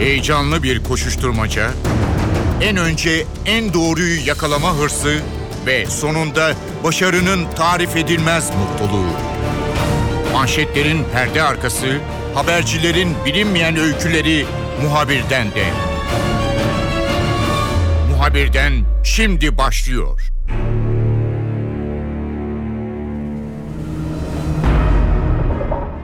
Heyecanlı bir koşuşturmaca, en önce en doğruyu yakalama hırsı ve sonunda başarının tarif edilmez mutluluğu. Manşetlerin perde arkası, habercilerin bilinmeyen öyküleri muhabirden de. Muhabirden şimdi başlıyor.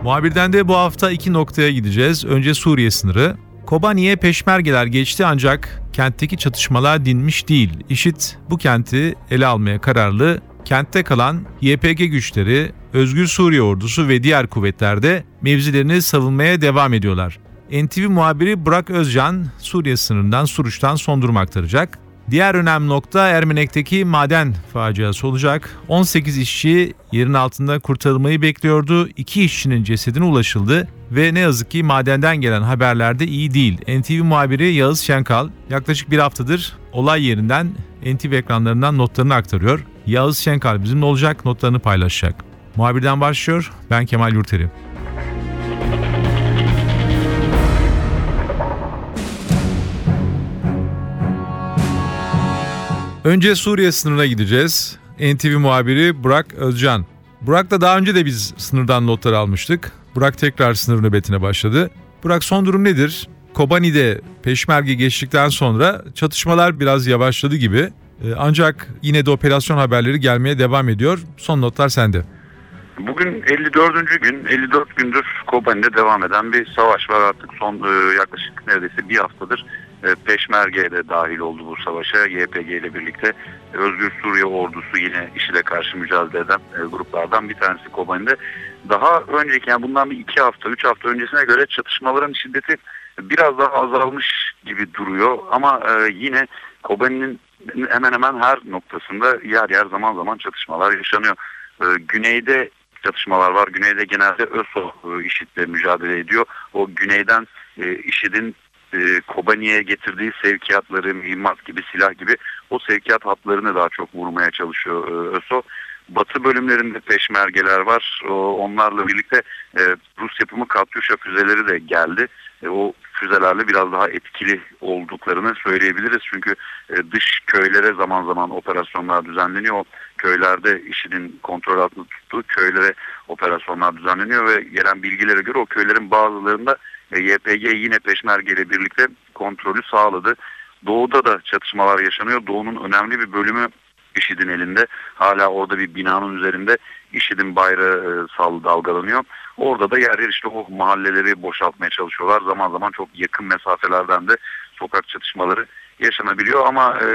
Muhabirden de bu hafta iki noktaya gideceğiz. Önce Suriye sınırı. Kobani'ye peşmergeler geçti ancak kentteki çatışmalar dinmiş değil. İşit bu kenti ele almaya kararlı. Kentte kalan YPG güçleri, Özgür Suriye Ordusu ve diğer kuvvetlerde mevzilerini savunmaya devam ediyorlar. NTV muhabiri Burak Özcan, Suriye sınırından Suruç'tan son durum aktaracak. Diğer önemli nokta Ermenek'teki maden faciası olacak. 18 işçi yerin altında kurtarılmayı bekliyordu. İki işçinin cesedine ulaşıldı ve ne yazık ki madenden gelen haberlerde iyi değil. NTV muhabiri Yağız Şenkal yaklaşık bir haftadır olay yerinden NTV ekranlarından notlarını aktarıyor. Yağız Şenkal bizimle olacak, notlarını paylaşacak. Muhabirden başlıyor, ben Kemal Yurteri. Önce Suriye sınırına gideceğiz. NTV muhabiri Burak Özcan. Burak'la daha önce de biz sınırdan notlar almıştık. Burak tekrar sınır nöbetine başladı. Burak son durum nedir? Kobani'de peşmerge geçtikten sonra çatışmalar biraz yavaşladı gibi. Ee, ancak yine de operasyon haberleri gelmeye devam ediyor. Son notlar sende. Bugün 54. gün, 54 gündür Kobani'de devam eden bir savaş var artık son e, yaklaşık neredeyse bir haftadır Peşmerge de dahil oldu bu savaşa. YPG ile birlikte Özgür Suriye ordusu yine IŞİD'e karşı mücadele eden e, gruplardan bir tanesi Kobani'de. Daha önceki yani bundan bir iki hafta, üç hafta öncesine göre çatışmaların şiddeti biraz daha azalmış gibi duruyor. Ama e, yine Kobani'nin hemen hemen her noktasında yer yer zaman zaman çatışmalar yaşanıyor. Güneyde çatışmalar var. Güneyde genelde ÖSO IŞİD'le mücadele ediyor. O güneyden IŞİD'in e, Kobani'ye getirdiği sevkiyatları, mühimmat gibi, silah gibi o sevkiyat hatlarını daha çok vurmaya çalışıyor e, ÖSO. Batı bölümlerinde peşmergeler var. Onlarla birlikte e, Rus yapımı Katyusha füzeleri de geldi. E, o füzelerle biraz daha etkili olduklarını söyleyebiliriz. Çünkü dış köylere zaman zaman operasyonlar düzenleniyor. Köylerde işinin kontrol altında tuttuğu köylere operasyonlar düzenleniyor ve gelen bilgilere göre o köylerin bazılarında e, YPG yine Peşmerge ile birlikte kontrolü sağladı. Doğuda da çatışmalar yaşanıyor. Doğu'nun önemli bir bölümü IŞİD'in elinde. Hala orada bir binanın üzerinde IŞİD'in bayrağı e, dalgalanıyor. Orada da yer yer işte o mahalleleri boşaltmaya çalışıyorlar. Zaman zaman çok yakın mesafelerden de sokak çatışmaları yaşanabiliyor ama e,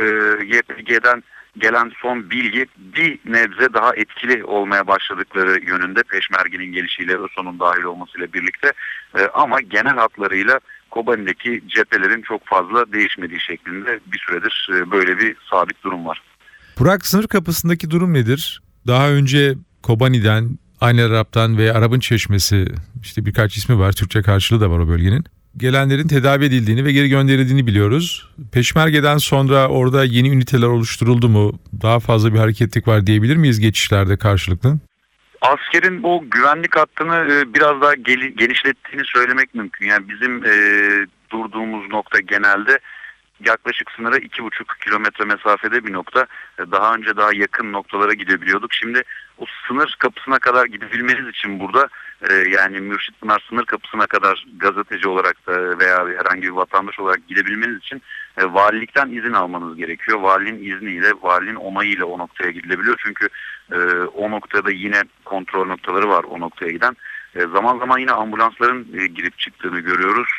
YPG'den gelen son bilgi bir nebze daha etkili olmaya başladıkları yönünde Peşmerge'nin gelişiyle ÖSO'nun dahil olmasıyla birlikte e, ama genel hatlarıyla Kobani'deki cephelerin çok fazla değişmediği şeklinde bir süredir e, böyle bir sabit durum var. Burak sınır kapısındaki durum nedir? Daha önce Kobani'den, Aynı Arap'tan ve Arap'ın Çeşmesi işte birkaç ismi var. Türkçe karşılığı da var o bölgenin gelenlerin tedavi edildiğini ve geri gönderildiğini biliyoruz. Peşmergeden sonra orada yeni üniteler oluşturuldu mu? Daha fazla bir hareketlik var diyebilir miyiz geçişlerde karşılıklı? Askerin o güvenlik hattını e, biraz daha genişlettiğini söylemek mümkün. Yani bizim e, durduğumuz nokta genelde yaklaşık sınıra iki buçuk kilometre mesafede bir nokta. E, daha önce daha yakın noktalara gidebiliyorduk. Şimdi o sınır kapısına kadar gidebilmeniz için burada e, yani Mürşit Pınar sınır kapısına kadar gazeteci olarak da veya herhangi bir vatandaş olarak gidebilmeniz için e, valilikten izin almanız gerekiyor. Valinin izniyle, valinin onayıyla o noktaya gidilebiliyor. Çünkü o noktada yine kontrol noktaları var o noktaya giden. zaman zaman yine ambulansların girip çıktığını görüyoruz.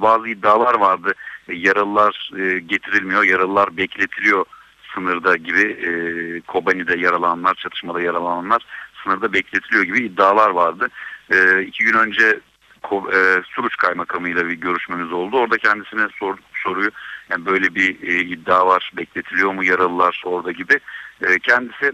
bazı iddialar vardı e, yaralılar e, getirilmiyor, yaralılar bekletiliyor sınırda gibi e, Kobani'de yaralananlar, çatışmada yaralananlar sınırda bekletiliyor gibi iddialar vardı. E, iki gün önce e, Suruç Kaymakamı'yla bir görüşmemiz oldu. Orada kendisine sorduk soruyu. Yani böyle bir e, iddia var, bekletiliyor mu yaralılar orada gibi. E, kendisi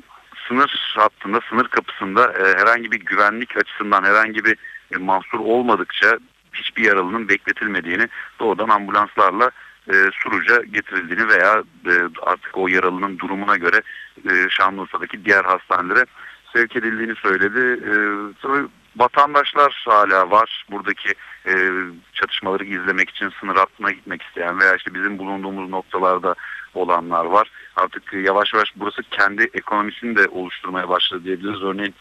sınır hattında, sınır kapısında e, herhangi bir güvenlik açısından herhangi bir e, mahsur olmadıkça hiçbir yaralının bekletilmediğini doğrudan ambulanslarla e, Suruç'a getirildiğini veya e, artık o yaralının durumuna göre e, Şanlıurfa'daki diğer hastanelere sevk edildiğini söyledi. E, tabii vatandaşlar hala var. Buradaki e, çatışmaları izlemek için sınır hattına gitmek isteyen veya işte bizim bulunduğumuz noktalarda olanlar var. Artık yavaş yavaş burası kendi ekonomisini de oluşturmaya başladı diyebiliriz. Örneğin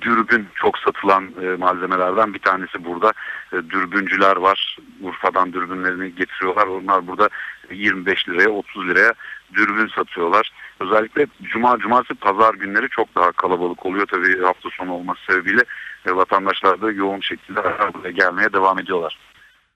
dürbün çok satılan e, malzemelerden bir tanesi burada. E, dürbüncüler var. Urfa'dan dürbünlerini getiriyorlar. Onlar burada 25 liraya 30 liraya dürbün satıyorlar. Özellikle cuma, cumartesi, pazar günleri çok daha kalabalık oluyor tabii hafta sonu olması sebebiyle e, vatandaşlar da yoğun şekilde gelmeye devam ediyorlar.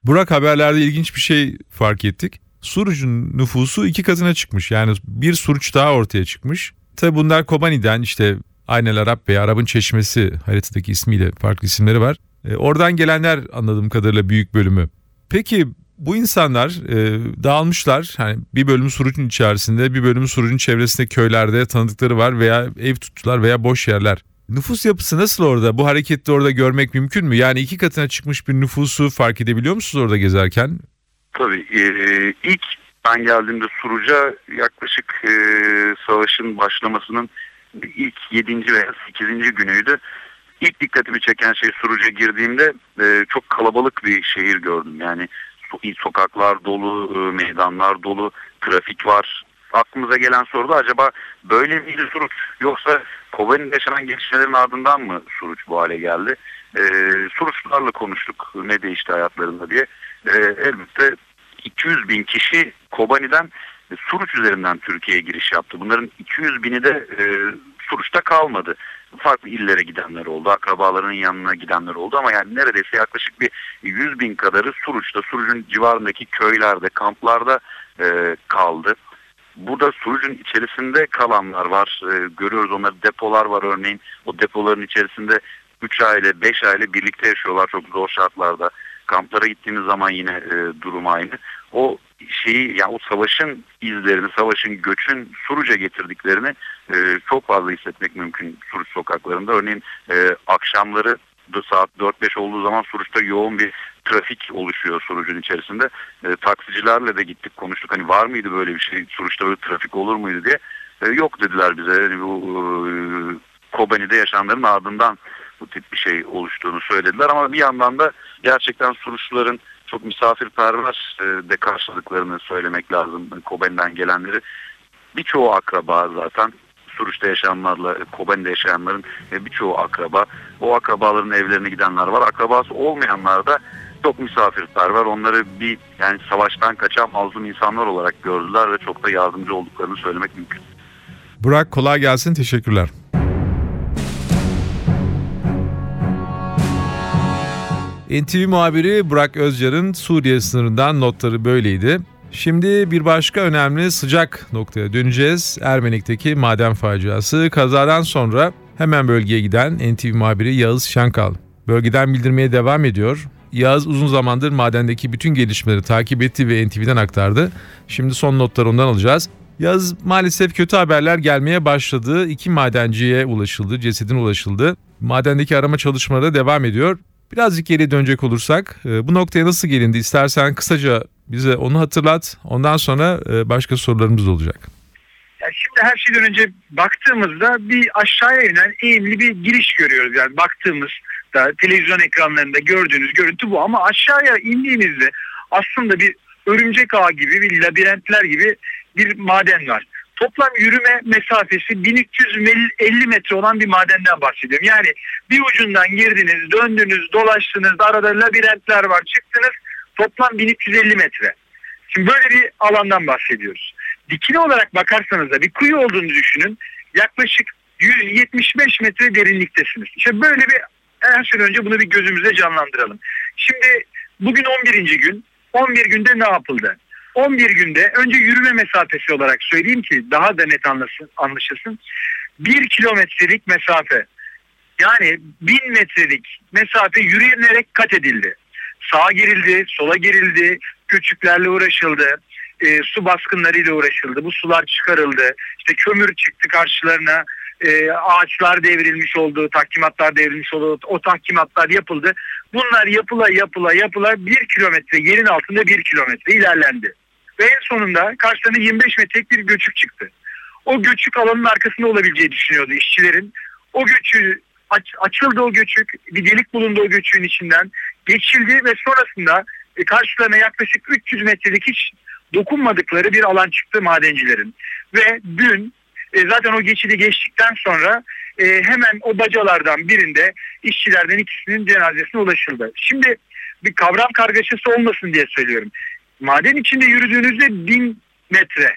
Burak haberlerde ilginç bir şey fark ettik. Suruç'un nüfusu iki katına çıkmış. Yani bir Suruç daha ortaya çıkmış. Tabi bunlar Kobani'den işte Aynel Arap veya Arap'ın çeşmesi haritadaki ismiyle farklı isimleri var. E, oradan gelenler anladığım kadarıyla büyük bölümü. Peki bu insanlar e, dağılmışlar. Hani bir bölümü Suruç'un içerisinde, bir bölümü Suruç'un çevresinde köylerde tanıdıkları var veya ev tuttular veya boş yerler. Nüfus yapısı nasıl orada? Bu harekette orada görmek mümkün mü? Yani iki katına çıkmış bir nüfusu fark edebiliyor musunuz orada gezerken? Tabii. E, ilk ben geldiğimde Suruç'a yaklaşık e, savaşın başlamasının ilk 7. veya 8. günüydü. İlk dikkatimi çeken şey Suruç'a girdiğimde e, çok kalabalık bir şehir gördüm. Yani sokaklar dolu, e, meydanlar dolu, trafik var. Aklımıza gelen soru da acaba böyle miydi Suruç yoksa Kobani'de yaşanan gelişmelerin ardından mı Suruç bu hale geldi? E, Suruçlarla konuştuk ne değişti hayatlarında diye. E, elbette 200 bin kişi Kobani'den Suruç üzerinden Türkiye'ye giriş yaptı. Bunların 200 bini de e, Suruç'ta kalmadı. Farklı illere gidenler oldu, akrabalarının yanına gidenler oldu ama yani neredeyse yaklaşık bir 100 bin kadarı Suruç'ta, Suruç'un civarındaki köylerde, kamplarda e, kaldı. Burada Suruç'un içerisinde kalanlar var. E, görüyoruz onları depolar var örneğin. O depoların içerisinde 3 aile, 5 aile birlikte yaşıyorlar çok zor şartlarda. Kamplara gittiğimiz zaman yine e, durum aynı. O şeyi yani o savaşın izlerini, savaşın göçün Suruç'a getirdiklerini e, çok fazla hissetmek mümkün Suruç sokaklarında. Örneğin e, akşamları saat 4-5 olduğu zaman Suruç'ta yoğun bir trafik oluşuyor Suruç'un içerisinde. E, taksicilerle de gittik konuştuk. Hani var mıydı böyle bir şey? Suruç'ta böyle trafik olur muydu diye. E, yok dediler bize. Yani bu e, Kobani'de yaşananların ardından bu tip bir şey oluştuğunu söylediler ama bir yandan da gerçekten Suruçluların çok misafirperver e, de karşıladıklarını söylemek lazım Kobani'den gelenleri. Birçoğu akraba zaten Suruç'ta yaşayanlarla Kobani'de yaşayanların e, birçoğu akraba. O akrabaların evlerine gidenler var. Akrabası olmayanlar da çok misafirperver. Onları bir yani savaştan kaçan mazlum insanlar olarak gördüler ve çok da yardımcı olduklarını söylemek mümkün. Burak kolay gelsin. Teşekkürler. NTV muhabiri Burak Özcar'ın Suriye sınırından notları böyleydi. Şimdi bir başka önemli sıcak noktaya döneceğiz. Ermenik'teki maden faciası. Kazadan sonra hemen bölgeye giden NTV muhabiri Yağız Şankal. Bölgeden bildirmeye devam ediyor. Yağız uzun zamandır madendeki bütün gelişmeleri takip etti ve NTV'den aktardı. Şimdi son notları ondan alacağız. Yaz maalesef kötü haberler gelmeye başladı. İki madenciye ulaşıldı, cesedin ulaşıldı. Madendeki arama çalışmaları devam ediyor. Birazcık geri dönecek olursak e, bu noktaya nasıl gelindi istersen kısaca bize onu hatırlat. Ondan sonra e, başka sorularımız olacak. Yani şimdi her şeyden önce baktığımızda bir aşağıya inen eğimli bir giriş görüyoruz. Yani baktığımızda televizyon ekranlarında gördüğünüz görüntü bu ama aşağıya indiğimizde aslında bir örümcek ağı gibi bir labirentler gibi bir maden var. Toplam yürüme mesafesi 1350 metre olan bir madenden bahsediyorum. Yani bir ucundan girdiniz, döndünüz, dolaştınız, arada labirentler var, çıktınız. Toplam 1350 metre. Şimdi böyle bir alandan bahsediyoruz. Dikili olarak bakarsanız da bir kuyu olduğunu düşünün. Yaklaşık 175 metre derinliktesiniz. İşte böyle bir her şeyden önce bunu bir gözümüzde canlandıralım. Şimdi bugün 11. gün. 11 günde ne yapıldı? 11 günde önce yürüme mesafesi olarak söyleyeyim ki daha da net anlasın, anlaşılsın. 1 kilometrelik mesafe yani 1000 metrelik mesafe yürüyenerek kat edildi. Sağa girildi, sola girildi, küçüklerle uğraşıldı, e, su baskınlarıyla uğraşıldı. Bu sular çıkarıldı. İşte kömür çıktı karşılarına, e, ağaçlar devrilmiş oldu, tahkimatlar devrilmiş oldu, o tahkimatlar yapıldı. Bunlar yapıla yapıla yapıla bir kilometre yerin altında bir kilometre ilerlendi. Ve en sonunda karşılarına 25 metrelik bir göçük çıktı. O göçük alanın arkasında olabileceği düşünüyordu işçilerin. O göçüğü Aç, açıldı o göçük, bir delik bulundu o göçüğün içinden. Geçildi ve sonrasında e, karşılarına yaklaşık 300 metrelik hiç dokunmadıkları bir alan çıktı madencilerin. Ve dün e, zaten o geçidi geçtikten sonra e, hemen o bacalardan birinde işçilerden ikisinin cenazesine ulaşıldı. Şimdi bir kavram kargaşası olmasın diye söylüyorum. Maden içinde yürüdüğünüzde bin metre.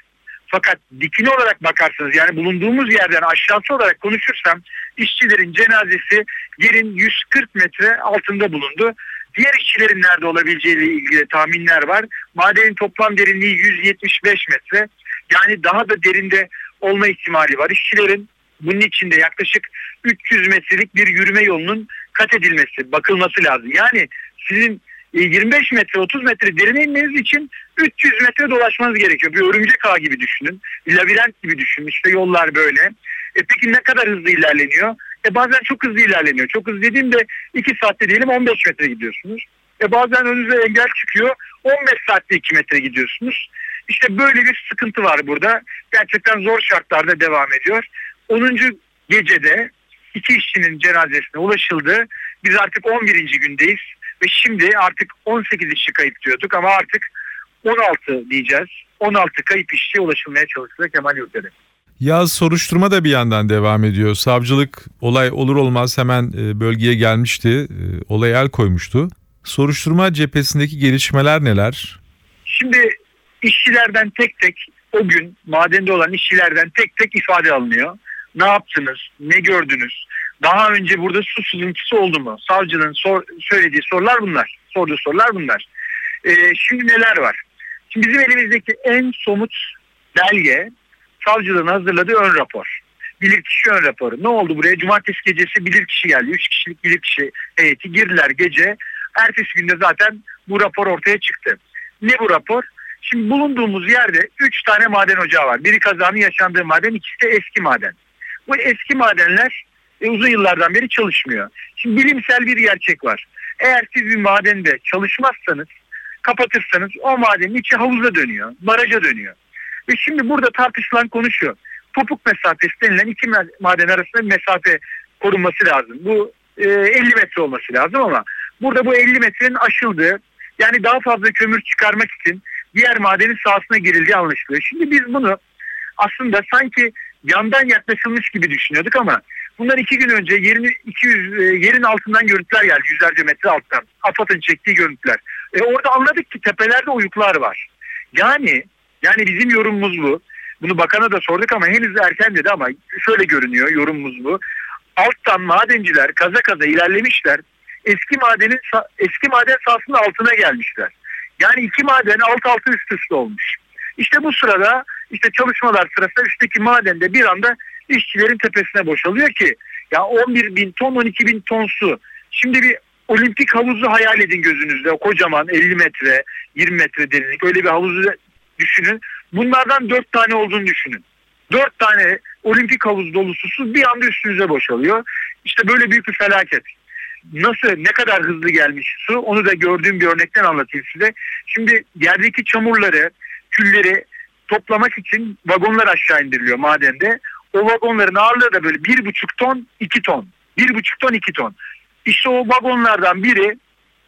Fakat dikine olarak bakarsanız yani bulunduğumuz yerden aşağısı olarak konuşursam işçilerin cenazesi yerin 140 metre altında bulundu. Diğer işçilerin nerede olabileceğiyle ilgili tahminler var. Madenin toplam derinliği 175 metre. Yani daha da derinde olma ihtimali var. İşçilerin bunun içinde yaklaşık 300 metrelik bir yürüme yolunun kat edilmesi, bakılması lazım. Yani sizin 25 metre 30 metre derine inmeniz için 300 metre dolaşmanız gerekiyor. Bir örümcek ağ gibi düşünün. Bir labirent gibi düşünün. İşte yollar böyle. E peki ne kadar hızlı ilerleniyor? E bazen çok hızlı ilerleniyor. Çok hızlı dediğimde 2 saatte diyelim 15 metre gidiyorsunuz. E bazen önünüze engel çıkıyor. 15 saatte 2 metre gidiyorsunuz. İşte böyle bir sıkıntı var burada. Gerçekten zor şartlarda devam ediyor. 10. gecede iki işçinin cenazesine ulaşıldı. Biz artık 11. gündeyiz ve şimdi artık 18 işçi kayıp diyorduk ama artık 16 diyeceğiz. 16 kayıp işçiye ulaşılmaya çalışılıyor Kemal Yurtdere. Yaz soruşturma da bir yandan devam ediyor. Savcılık olay olur olmaz hemen e, bölgeye gelmişti. E, olaya el koymuştu. Soruşturma cephesindeki gelişmeler neler? Şimdi işçilerden tek tek o gün madende olan işçilerden tek tek ifade alınıyor. Ne yaptınız? Ne gördünüz? Daha önce burada su sızıntısı oldu mu? Savcının sor, söylediği sorular bunlar. Sorduğu sorular bunlar. Ee, şimdi neler var? Şimdi bizim elimizdeki en somut belge savcılığın hazırladığı ön rapor. Bilirkişi ön raporu. Ne oldu buraya? Cumartesi gecesi bilirkişi geldi. Üç kişilik bilirkişi heyeti girdiler gece. Ertesi günde zaten bu rapor ortaya çıktı. Ne bu rapor? Şimdi bulunduğumuz yerde 3 tane maden ocağı var. Biri kazanın yaşandığı maden, ikisi de eski maden. Bu eski madenler e, uzun yıllardan beri çalışmıyor. Şimdi bilimsel bir gerçek var. Eğer siz bir madende çalışmazsanız, kapatırsanız o madenin içi havuza dönüyor, baraja dönüyor. Ve şimdi burada tartışılan konu şu. Topuk mesafesi denilen iki maden arasında bir mesafe korunması lazım. Bu e, 50 metre olması lazım ama burada bu 50 metrenin aşıldığı yani daha fazla kömür çıkarmak için diğer madenin sahasına girildiği anlaşılıyor. Şimdi biz bunu aslında sanki yandan yaklaşılmış gibi düşünüyorduk ama bunlar iki gün önce yerin 200 e, yerin altından görüntüler geldi yüzlerce metre alttan. AFAD'ın çektiği görüntüler. E orada anladık ki tepelerde oyuklar var. Yani yani bizim yorumumuz bu. Bunu bakana da sorduk ama henüz erken dedi ama şöyle görünüyor yorumumuz bu. Alttan madenciler kaza kaza ilerlemişler. Eski madenin eski maden sahasının altına gelmişler. Yani iki maden alt altı üst üste olmuş. İşte bu sırada işte çalışmalar sırasında üstteki madende bir anda işçilerin tepesine boşalıyor ki ya 11 bin ton 12 bin ton su. Şimdi bir olimpik havuzu hayal edin gözünüzde. O kocaman 50 metre 20 metre derinlik öyle bir havuzu düşünün. Bunlardan 4 tane olduğunu düşünün. 4 tane olimpik havuz dolusu su bir anda üstünüze boşalıyor. İşte böyle büyük bir felaket nasıl ne kadar hızlı gelmiş su onu da gördüğüm bir örnekten anlatayım size. Şimdi yerdeki çamurları, külleri toplamak için vagonlar aşağı indiriliyor madende. O vagonların ağırlığı da böyle bir buçuk ton, iki ton. Bir buçuk ton, iki ton. İşte o vagonlardan biri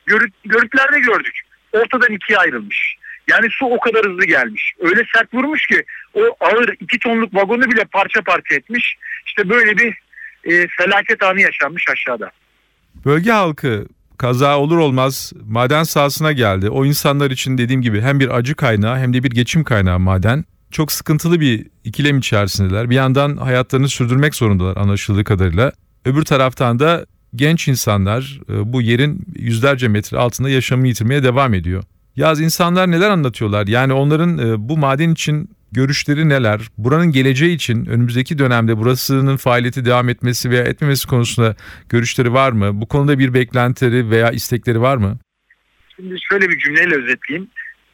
görünt, görüntülerde gördük. Ortadan ikiye ayrılmış. Yani su o kadar hızlı gelmiş. Öyle sert vurmuş ki o ağır iki tonluk vagonu bile parça parça etmiş. İşte böyle bir e, felaket anı yaşanmış aşağıda. Bölge halkı kaza olur olmaz maden sahasına geldi. O insanlar için dediğim gibi hem bir acı kaynağı hem de bir geçim kaynağı maden. Çok sıkıntılı bir ikilem içerisindeler. Bir yandan hayatlarını sürdürmek zorundalar anlaşıldığı kadarıyla. Öbür taraftan da genç insanlar e, bu yerin yüzlerce metre altında yaşamını yitirmeye devam ediyor. Yaz insanlar neler anlatıyorlar? Yani onların e, bu maden için görüşleri neler? Buranın geleceği için önümüzdeki dönemde burasının faaliyeti devam etmesi veya etmemesi konusunda görüşleri var mı? Bu konuda bir beklentileri veya istekleri var mı? Şimdi şöyle bir cümleyle özetleyeyim.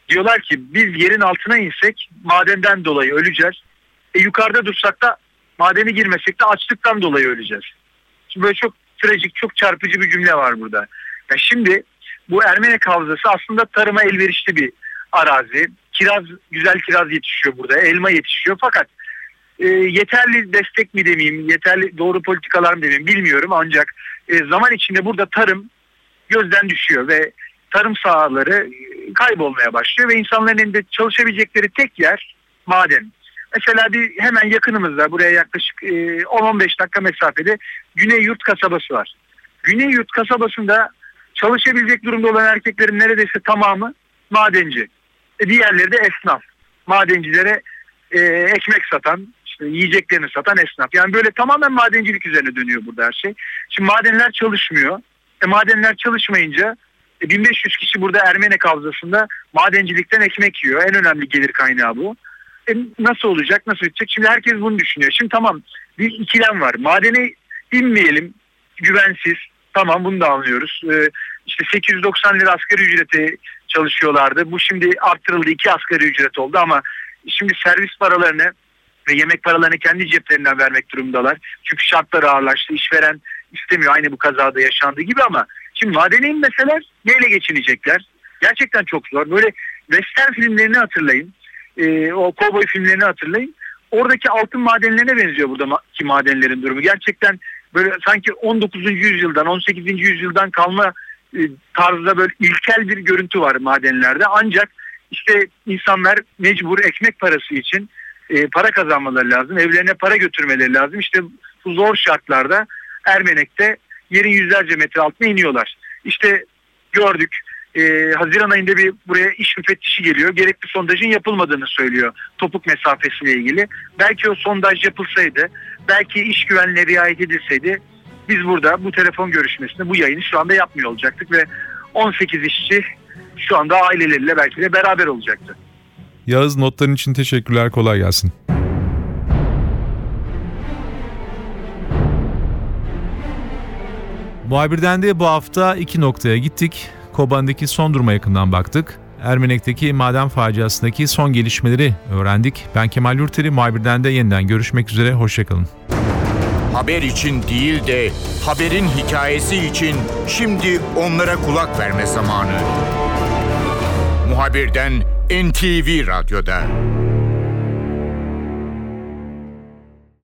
Diyorlar ki biz yerin altına insek madenden dolayı öleceğiz. E yukarıda dursak da madeni girmesek de açlıktan dolayı öleceğiz. Şimdi böyle çok trajik, çok çarpıcı bir cümle var burada. Ya şimdi bu Ermenek Havzası aslında tarıma elverişli bir arazi kiraz güzel kiraz yetişiyor burada. Elma yetişiyor fakat e, yeterli destek mi demeyeyim, yeterli doğru politikalar mı demeyeyim bilmiyorum ancak e, zaman içinde burada tarım gözden düşüyor ve tarım sahaları kaybolmaya başlıyor ve insanların elinde çalışabilecekleri tek yer maden. Mesela bir hemen yakınımızda buraya yaklaşık e, 10-15 dakika mesafede Güney Yurt kasabası var. Güney Yurt kasabasında çalışabilecek durumda olan erkeklerin neredeyse tamamı madenci. E, diğerleri de esnaf. Madencilere e, ekmek satan, işte yiyeceklerini satan esnaf. Yani böyle tamamen madencilik üzerine dönüyor burada her şey. Şimdi madenler çalışmıyor. E, madenler çalışmayınca e, 1500 kişi burada Ermenek Havzası'nda madencilikten ekmek yiyor. En önemli gelir kaynağı bu. E, nasıl olacak, nasıl bitecek? Şimdi herkes bunu düşünüyor. Şimdi tamam bir ikilem var. Madene inmeyelim, güvensiz. Tamam bunu da anlıyoruz. E, işte 890 lira asgari ücrete çalışıyorlardı. Bu şimdi arttırıldı iki asgari ücret oldu ama şimdi servis paralarını ve yemek paralarını kendi ceplerinden vermek durumundalar. Çünkü şartlar ağırlaştı. İşveren istemiyor aynı bu kazada yaşandığı gibi ama şimdi madene inmeseler neyle geçinecekler? Gerçekten çok zor. Böyle western filmlerini hatırlayın. Ee, o kovboy filmlerini hatırlayın. Oradaki altın madenlerine benziyor buradaki madenlerin durumu. Gerçekten böyle sanki 19. yüzyıldan 18. yüzyıldan kalma e, tarzda böyle ilkel bir görüntü var madenlerde. Ancak işte insanlar mecbur ekmek parası için e, para kazanmaları lazım. Evlerine para götürmeleri lazım. İşte bu zor şartlarda Ermenek'te yerin yüzlerce metre altına iniyorlar. İşte gördük e, Haziran ayında bir buraya iş müfettişi geliyor. Gerekli sondajın yapılmadığını söylüyor topuk mesafesiyle ilgili. Belki o sondaj yapılsaydı, belki iş güvenliğine riayet edilseydi biz burada bu telefon görüşmesinde bu yayını şu anda yapmıyor olacaktık ve 18 işçi şu anda aileleriyle belki de beraber olacaktı. Yağız notların için teşekkürler. Kolay gelsin. Muhabirden de bu hafta iki noktaya gittik. Koban'daki son duruma yakından baktık. Ermenek'teki maden faciasındaki son gelişmeleri öğrendik. Ben Kemal Yurteri, muhabirden de yeniden görüşmek üzere. Hoşçakalın. Haber için değil de haberin hikayesi için şimdi onlara kulak verme zamanı. Muhabirden NTV Radyo'da.